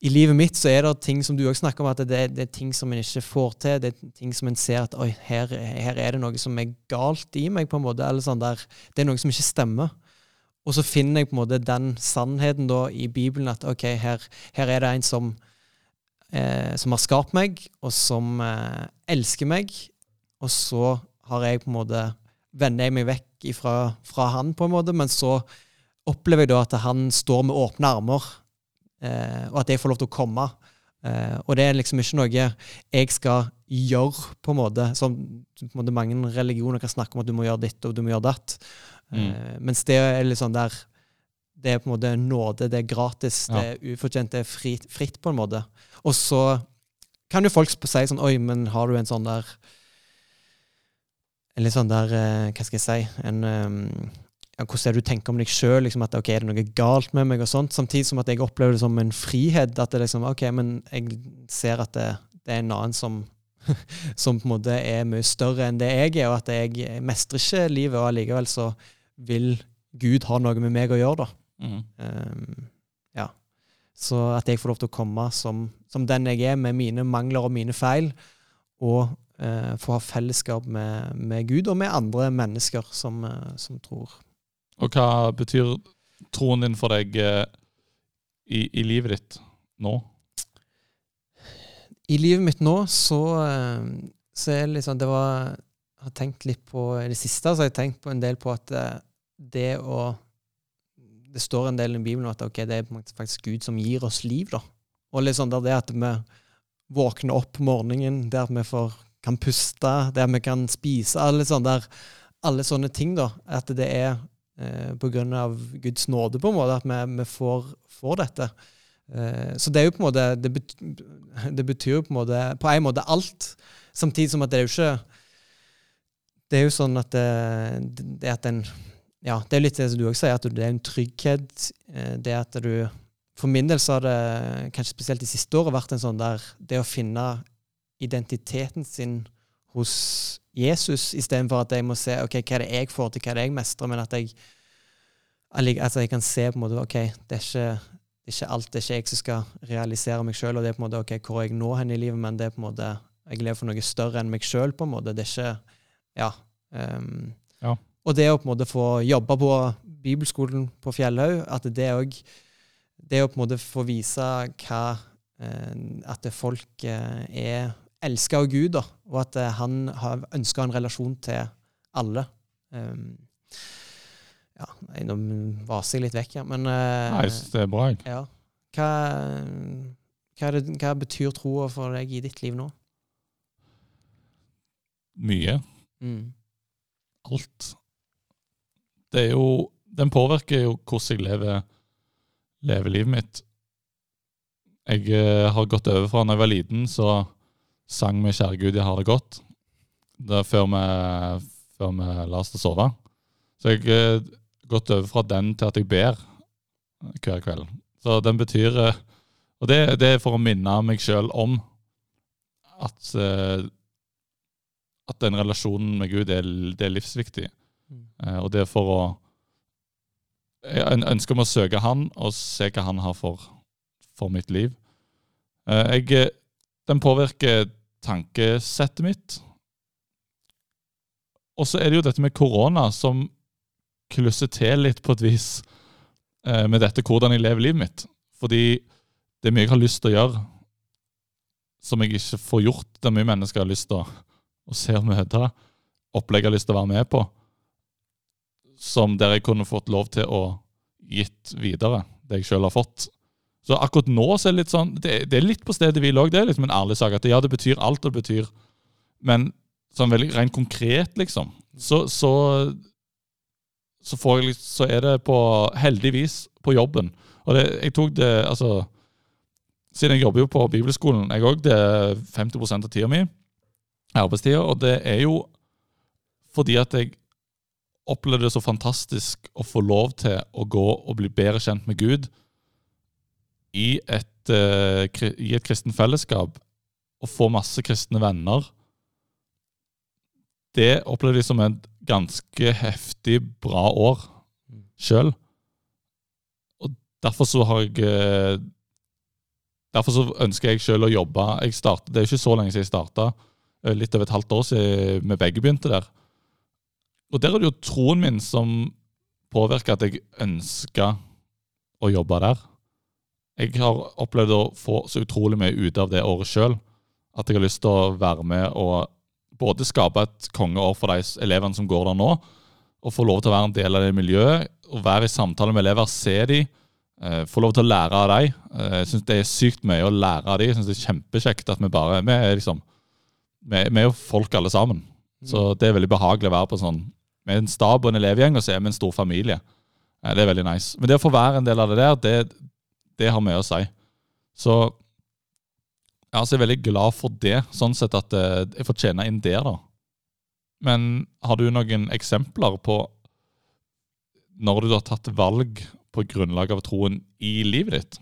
i livet mitt så er det ting som du òg snakker om, at det, det er ting som en ikke får til. Det er ting som en ser at oi, her, her er det noe som er galt i meg, på en måte. Eller sånn der, det er noe som ikke stemmer. Og så finner jeg på en måte den sannheten da i Bibelen at ok, her, her er det en som, eh, som har skapt meg, og som eh, elsker meg. Og så har jeg på en måte vender jeg meg vekk ifra, fra han, på en måte, men så opplever jeg da at han står med åpne armer, eh, og at jeg får lov til å komme. Eh, og det er liksom ikke noe jeg skal gjøre, på en måte, som på en måte mange religioner kan snakke om at du må gjøre ditt og du må gjøre datt. Eh, mens det er litt sånn der Det er på en måte nåde, det er gratis, Ja. det er ufortjent, det er fritt, fritt, på en måte. Og så kan jo folk si sånn Oi, men har du en sånn der En litt sånn der eh, Hva skal jeg si En eh, ja, hvordan er det du tenker om deg sjøl? Liksom, at ok, er det noe galt med meg? og sånt, Samtidig som at jeg opplever det som en frihet. At det liksom, ok, men jeg ser at det, det er en annen som, som på en måte er mye større enn det jeg er, og at jeg mestrer ikke livet, og allikevel så vil Gud ha noe med meg å gjøre, da. Mm. Um, ja. Så at jeg får lov til å komme som, som den jeg er, med mine mangler og mine feil, og uh, få ha fellesskap med, med, Gud og med andre mennesker som, uh, som tror. Og hva betyr troen din for deg eh, i, i, livet ditt nå? I livet mitt nå så, så er det liksom Det var Jeg har tenkt litt på I det siste så har jeg tenkt på en del på at det å det står en del i Bibelen at okay, det er faktisk Gud som gir oss liv. da. Og liksom det at vi våkner opp morgenen, det at vi får, kan puste, der vi kan spise alle sånne, der, alle sånne ting. da, At det er eh, av Guds nåde på en måte at vi, vi får, får, dette. Eh, så det er jo på en måte det betyr, det betyr jo på en måte på en måte alt. Samtidig som at det er jo ikke Det er jo sånn at det, det at en ja, det er litt det som du også sier, at det er en trygghet. Eh, det at du For min del så har det kanskje spesielt de siste året vært en sånn der Det å finne identiteten sin hos Jesus, istedenfor at jeg må se ok, hva er det jeg får til, hva er det jeg mestrer, men at jeg altså jeg kan se på en måte ok, det er ikke, det er ikke alt, det er ikke jeg som skal realisere meg sjøl, og det er på en måte ok, hvor jeg nå hen i livet, men det er på en måte jeg lever for noe større enn meg sjøl, på en måte. Det er ikke Ja. Um, ja. Og det å på en måte få jobbe på bibelskolen på Fjellhaug, at det òg Det å på en måte få vise hva eh, At folk eh, er elska av Gud, da, og at eh, han ønska en relasjon til alle. Um, ja, Nå vaser jeg litt vekk, ja, men uh, Nei, det er bra. Ja. Hva, hva, det, hva betyr troa for deg i ditt liv nå? Mye. Mm. Alt det er jo Den påvirker jo hvordan jeg lever, lever livet mitt. Jeg uh, har gått over fra da jeg var liten, så sang vi 'Kjære Gud, jeg har det godt' det før, vi, før vi la oss til å sove. Så jeg har eh, gått over fra den til at jeg ber hver kveld. Så den betyr eh, Og det, det er for å minne meg sjøl om at, at den relasjonen med Gud er, det er livsviktig. Mm. og det er for å Jeg ønsker om å søke Han og se hva Han har for, for mitt liv. Jeg, den påvirker tankesettet mitt. Og så er det jo dette med korona som klusser til litt på et vis uh, med dette hvordan jeg lever livet mitt. Fordi det er mye jeg har lyst til å gjøre som jeg ikke får gjort. Det er mye mennesker har lyst til å se og møte. Opplegg jeg har lyst til å være med på som der jeg kunne fått lov til å gitt videre det jeg sjøl har fått. Så akkurat nå så er det litt sånn Det, det er litt på stedet hvil òg. Det er liksom en ærlig sak. at Ja, det betyr alt det betyr, men sånn veldig rent konkret, liksom, så, så, så, jeg, så er det på Heldigvis på jobben. Og det, jeg tok det Altså Siden jeg jobber jo på bibelskolen, jeg òg, det er 50% av tida mi, arbeidstida, og det er jo fordi at jeg opplevde det så fantastisk å få lov til å gå og bli bedre kjent med Gud i et, uh, i et kristen fellesskap og få masse kristne venner. Det opplevde jeg som et ganske heftig, bra år sjøl. Og derfor så har jeg uh, Derfor så ønsker jeg sjøl å jobbe. Jeg startet, det er ikke så lenge siden jeg starta. Eh, litt over et halvt år siden vi begge begynte der. Og der er det jo troen min som påvirker at jeg ønsker å jobbe der. Jeg har opplevd å få så utrolig mye ut av det året sjøl at jeg har lyst til å være med og både skape et kongeår for de elevene som går der nå, og få lov til å være en del av det miljøet, og være i samtale med elever, se dem, eh, få lov til å lære av dem. Eh, jeg syns det er sykt mye å lære av dem. Jeg synes det er kjempekjekt at vi bare Vi er liksom vi, vi er jo folk alle sammen. Så det er veldig behagelig å være på sånn med en stab og en elevgjeng, og så er vi en stor familie. Det er veldig nice. Men det å få være en del av det der, det, det har mye å si. Så jeg er veldig glad for det, sånn sett at eh, jeg får tjene inn der, da. Men har du noen eksempler på når du har tatt valg på grunnlag av troen i livet ditt?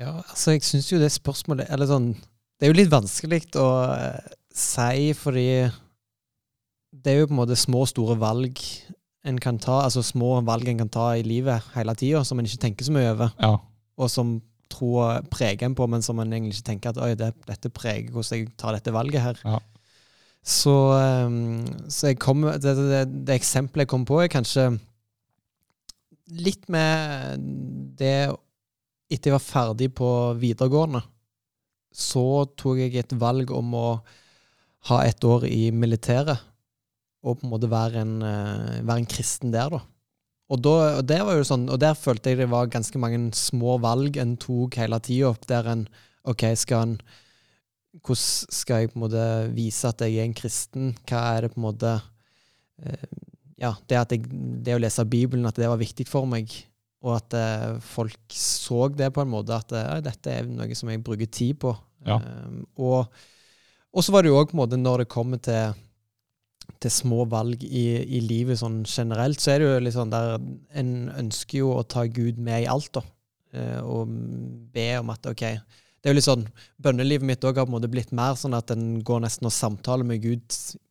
Ja, altså, jeg syns jo det spørsmålet Eller sånn Det er jo litt vanskelig å eh, si, fordi det er jo på en måte små og store valg en kan ta, altså små valg en kan ta i livet hele tida, som en ikke tenker så mye over, Ja. og som tror preger en på, men som en egentlig ikke tenker at oi, det, dette preger hvordan jeg tar dette valget her. Ja. Så, um, så jeg kom, det, det, det eksempelet jeg kom på, er kanskje litt med det Etter jeg var ferdig på videregående, så tok jeg et valg om å ha et år i militæret. Og på en måte være en, eh, være en kristen der, da. Og, da, og, der var jo sånn, og der følte jeg det var ganske mange små valg en tok hele tida. Der en OK, skal en Hvordan skal jeg på en måte vise at jeg er en kristen? Hva er det på en måte eh, Ja, det, at jeg, det å lese Bibelen, at det var viktig for meg. Og at eh, folk så det på en måte, at ja, dette er noe som jeg bruker tid på. Ja. Um, og, og så var det jo òg når det kommer til, til små valg i, i livet sånn generelt, så er det jo litt sånn der En ønsker jo å ta Gud med i alt, da. Eh, og be om at OK Det er jo litt sånn Bønnelivet mitt òg har på en måte blitt mer sånn at en går nesten og samtaler med Gud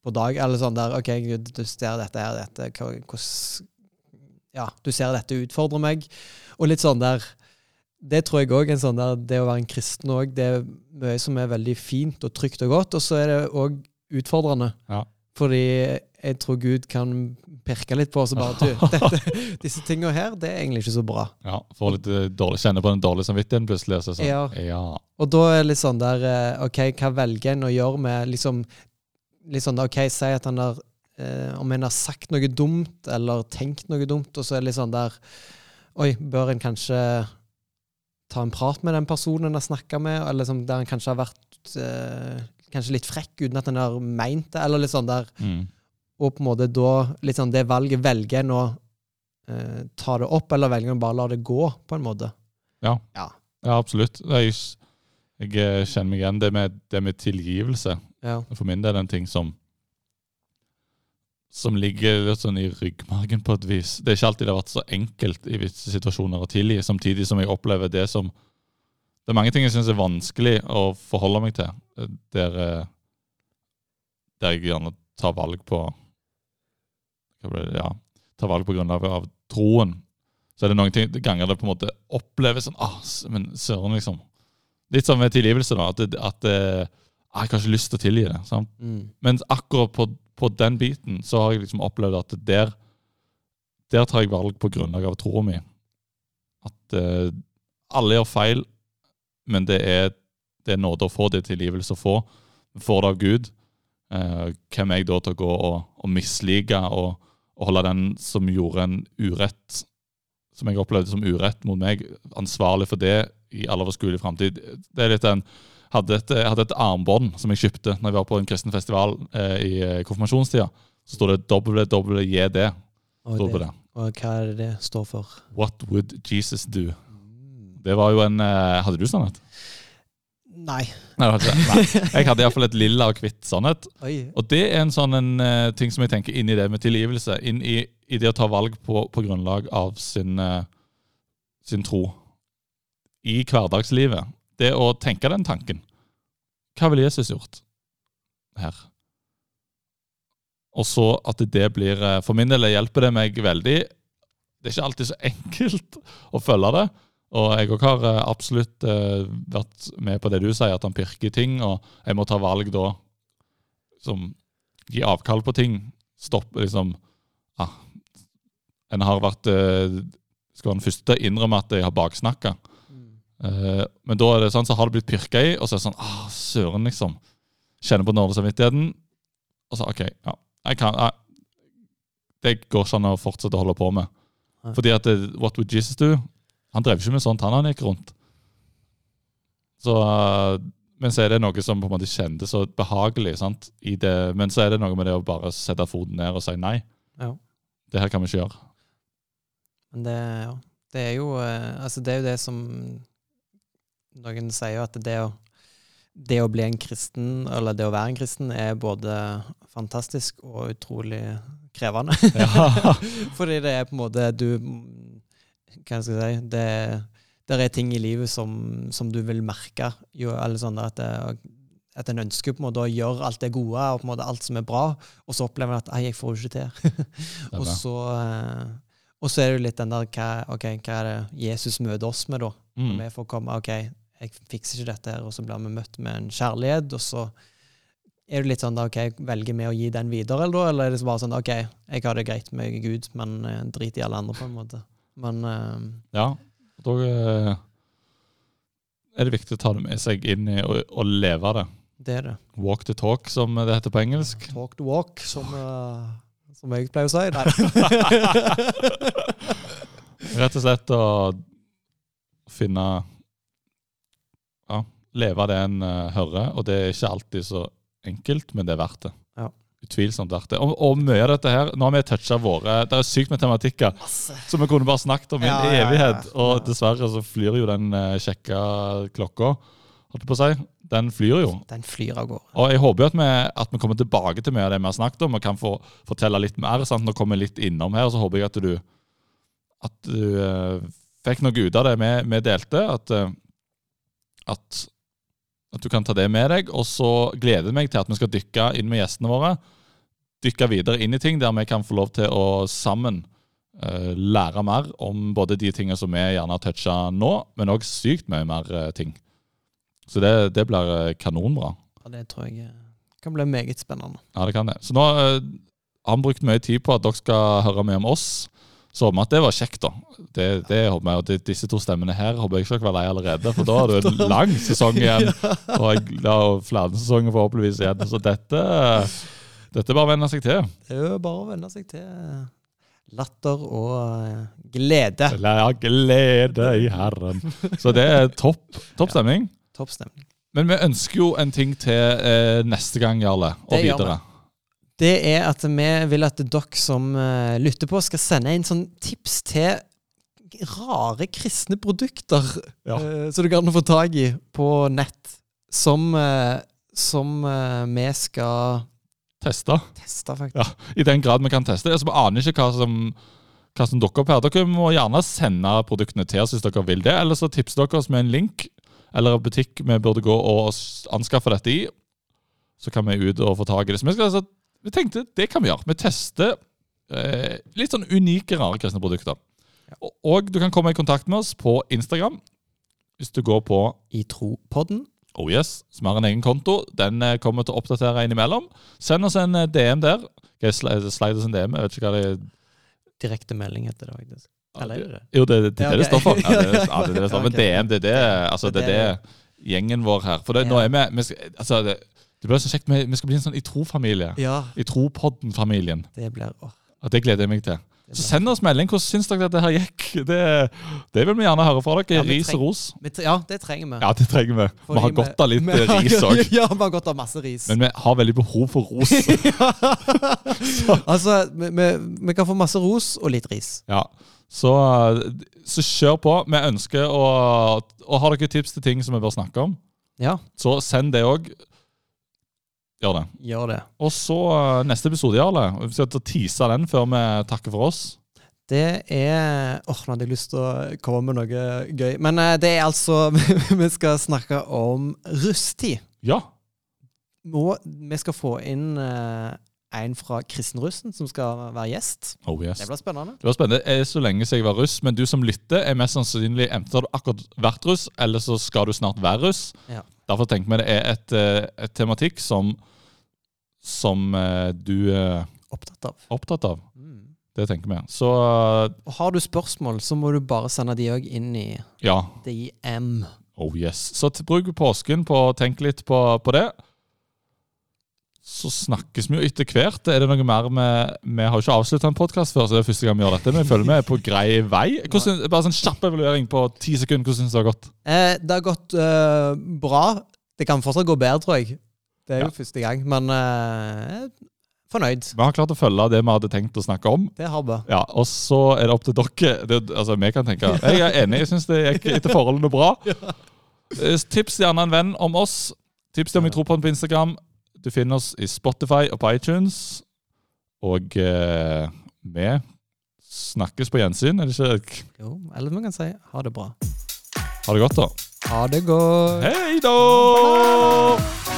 på dag. Eller sånn der OK, Gud, du ser dette her, dette hvordan Ja, du ser dette utfordrer meg. Og litt sånn der det tror jeg òg. Sånn der, det å være en kristen òg, det er mye som er veldig fint og trygt og godt. Og så er det òg utfordrende. Ja. Fordi jeg tror Gud kan pirke litt på oss og bare du, dette, Disse tingene her, det er egentlig ikke så bra. Ja, Får litt eh, dårlig, Kjenne på den dårlige samvittigheten plutselig. og Så sånn, Ja. ja. Og da er det litt sånn der eh, OK, hva velger en å gjøre med liksom Litt sånn OK, si at han har eh, Om en har sagt noe dumt eller tenkt noe dumt, og så er det litt sånn der Oi, bør en kanskje ta en prat med den personen en har snakka med, eller liksom der en kanskje har vært eh, kanskje litt frekk uten at en har meint det, eller litt sånn der Mm. Og på en måte da litt sånn det valget velger en å eh, ta det opp, eller velger en bare la det gå, på en måte. Ja. Ja. ja, absolutt. Jeg, jeg eh, kjenner meg igjen det med, det med tilgivelse. Ja. For min del er en ting som som ligger litt sånn i ryggmargen på et vis. Det er ikke alltid det har vært så enkelt i visse situasjoner å tilgi, samtidig som jeg opplever det som Det er mange ting jeg syns er vanskelig å forholde meg til, eh, der, eh, der jeg gjerne tar valg på ja, tar valg på grunnlag av troen. Så er det noen ting, ganger det på en måte oppleves sånn ah, Men søren, liksom. Litt som med tilgivelse, da. At, at ah, jeg har ikke lyst til å tilgi det. sant? Mm. Men akkurat på, på den biten så har jeg liksom opplevd at der der tar jeg valg på grunnlag av troa mi. At uh, alle gjør feil, men det er, det er nåde å få, det er tilgivelse å få. Får det av Gud. Eh, hvem er jeg da til å gå og, og mislike og, og holde den som gjorde en urett, som jeg opplevde som urett mot meg, ansvarlig for det i all overskuelig framtid? Det er litt den hadde et, hadde et armbånd som jeg kjøpte når jeg var på en kristen festival eh, i eh, konfirmasjonstida. Så står det WWJD. Og, det. og hva er det det står for? What would Jesus do? Det var jo en eh, Hadde du sannhet? Nei. Nei. Nei. Jeg hadde iallfall et lilla og hvitt sannhet. Oi. Og det er en sånn en, eh, ting som jeg tenker inn i det med tilgivelse. Inn i, i det å ta valg på, på grunnlag av sin, eh, sin tro. I hverdagslivet. Det å tenke den tanken. Hva ville Jesus gjort her? Og så at det blir For min del hjelper det meg veldig. Det er ikke alltid så enkelt å følge det. Og jeg òg har eh, absolutt eh, vært med på det du sier, at han pirker ting. Og jeg må ta valg da som gi avkall på ting. Stoppe liksom ah, En har vært eh, Skal være den første til å innrømme at jeg har baksnakka. Eh, men da er det sånn, så har det blitt pirka i, og så er det sånn ah, Søren, liksom. Kjenner på nådesamvittigheten. samvittigheten. Og så OK, ja. Jeg kan, jeg, det går ikke an å fortsette å holde på med. Fordi at What would Jesus do? Han drev ikke med sånt, han han gikk rundt. Så, eh, men så er det noe som på en måte kjentes så behagelig. sant? I det, men så er det noe med det å bare sette foten ned og si nei. Ja. Det her kan vi ikke gjøre. Men det, ja. det er jo eh, Altså, det er jo det som Noen sier jo at det å det å bli en kristen, eller det å være en kristen, er både fantastisk og utrolig krevende. Ja. Fordi det er på en måte du Hva skal jeg si Det, det er ting i livet som, som du vil merke. Jo, eller sånn at, det, at en ønsker på en måte å gjøre alt det gode og på en måte alt som er bra, og så opplever en at Ei, jeg får det ikke til. og, så, eh, og så er det jo litt den der hva, okay, hva er det Jesus møter oss med, da? Mm. Vi får komme OK, jeg fikser ikke dette her, og så blir vi møtt med en kjærlighet, og så er det litt sånn da, ok, velger vi å gi den videre, eller, eller er det bare sånn ok, jeg har det greit med Gud, men uh, drit i alle andre, på en måte. Men uh, Ja, da eh, er det viktig å ta det med seg inn i og, og leve det. det er det. Walk the talk, som det heter på engelsk. Talk the walk, som, uh, som jeg pleier å si. Rett og slett å finne Ja, leve det en uh, hører, og det er ikke alltid så enkelt, men det er verdt det. Utvilsomt vært det. Og, og mye av dette her Nå har vi toucha våre Det er sykt med tematikker Masse. som vi kunne bare snakket om i en Ja, ja, ja. evighet. Og dessverre så flyr jo den uh, kjekke klokka, holdt jeg på å si. Den flyr jo. Den flyr av gårde. Og jeg håper jo at vi, at vi kommer tilbake til mye av det vi har snakket om, og kan få fortelle litt mer. Sant? Nå kommer vi litt innom her, og så håper jeg at du, at du uh, fikk noe ut av det vi, vi delte. At, uh, at, at du kan ta det med deg. Og så gleder jeg meg til at vi skal dykke inn med gjestene våre. Dykke videre inn i ting der vi kan få lov til å sammen uh, lære mer om både de tingene som vi gjerne har toucha nå, men òg sykt mye mer uh, ting. Så det, det blir eh, kanonbra. Ja, det tror jeg kan bli meget spennende. Ja, det kan det. Så nå har vi brukt mye tid på at dere skal høre mye om oss. Så vi at det var kjekt, da. Det, det håper jeg, og det, Disse to stemmene her håper jeg ikke dere var lei allerede, for da har du en lang sesong igjen. Og jeg har flere sesonger forhåpentligvis igjen. Så dette, dette er bare å venne seg til. Det er jo bare å venne seg til eh, latter og eh, glede. Ja, glede i Herren. Så det er topp, topp stemning. Topp stemning. Men vi ønsker jo en ting til eh, neste gang, Jarle, og Det videre. Det er at vi vil at dere som eh, lytter på, skal sende inn sånn tips til rare kristne produkter Ja. uh, som du kan få tak i på nett, som, uh, som uh, vi skal Teste. teste, faktisk. Ja, I den grad vi kan teste. Altså, vi aner ikke hva som, hva som dukker opp her. Dere må gjerne sende produktene til oss hvis dere vil det, eller så tipser dere oss med en link eller en butikk vi burde gå og anskaffe dette i. Så kan vi ut og få tak i det. Så vi, skal, altså, vi tenkte det kan vi gjøre. Vi tester eh, litt sånn unike, rare kristne produkter. Og, og du kan komme i kontakt med oss på Instagram hvis du går på I Tropodden. Oh yes, som har en egen konto. Den eh, kommer til å oppdatere innimellom. Send oss en eh, DM der. Okay, jeg sli- slide oss en DM? Jeg vet ikke hva det er. Direkte melding heter det, faktisk. Eller er det det? Jo, det, det, det, Ja, er det ok. står for. Ja, det, ja, det, det det står. Ok. DM, det er det, altså, det, er det gjengen vår her. For det, nå er vi, vi altså, det, det blir så kjekt. Vi, skal bli en sånn i tro-familie. Ja, I tro-podden-familien. det blir også. Og Det gleder jeg meg til. Så send oss melding. Hvordan syns dere dette her gikk? Det, det vil vi gjerne høre fra dere. Ja, ris og ros. Ja, det trenger vi. Ja, det trenger vi. Vi har godt av litt vi- ris òg. Ja, vi har godt av masse ris. Men vi har veldig behov for ros. altså, vi, vi, vi kan få masse ros og litt ris. Ja, så, så kjør på. Vi ønsker å å har dere tips til ting som vi bør snakke om, Ja, så send det òg. Gjør det. gjør det. Og så eh, neste episode, Jarle. Vi skal tease den før vi takker for oss. Det er Åh, nå hadde jeg lyst til å komme med noe gøy. Men eh, det er altså Vi skal snakke om rusttid. Ja. Og vi skal få inn eh, en fra Kristenrussen som skal være gjest. Oh yes. Det blir spennende. Det blir spennende. Det er så lenge siden jeg var russ, men du som lytter, er mest sannsynlig enten har du akkurat vært russ, eller så skal du snart være russ. Ja. Derfor tenker vi det er et, eh, et tematikk som, som eh, du er Opptatt av. opptatt av. Mm. Det tenker vi. Så eh, Og har du spørsmål, så må du bare sende de òg inn i ja. DM. Oh yes. Så bruk påsken på å tenke litt på, på det. Så snakkes vi jo etter hvert. Er det noe mer med Vi har jo ikke avslutta en podkast før, så det er første gang vi gjør dette. Men jeg føler vi er på grei vei. Hvordan, bare sånn kjapp evaluering på ti sekunder. Hvordan syns du det har gått? Eh, det har gått eh, bra. Det kan fortsatt gå bedre, tror jeg. Det er jo Ja. første gang, men eh, fornøyd. Vi har klart å følge det vi hadde tenkt å snakke om. Det har vi. Ja, Og så er det opp til dere. Det, altså, Vi kan tenke Jeg er enig, jeg syns det gikk etter forholdene bra. Eh, Tips gjerne en venn om oss. Tips til om vi tror på den på Instagram. Du finner oss i Spotify og på iTunes. Og eh, vi snakkes på gjensyn, er det ikke? Jo, eller vi kan si ha det bra. Ha det godt, da. Ha det godt. Hei da!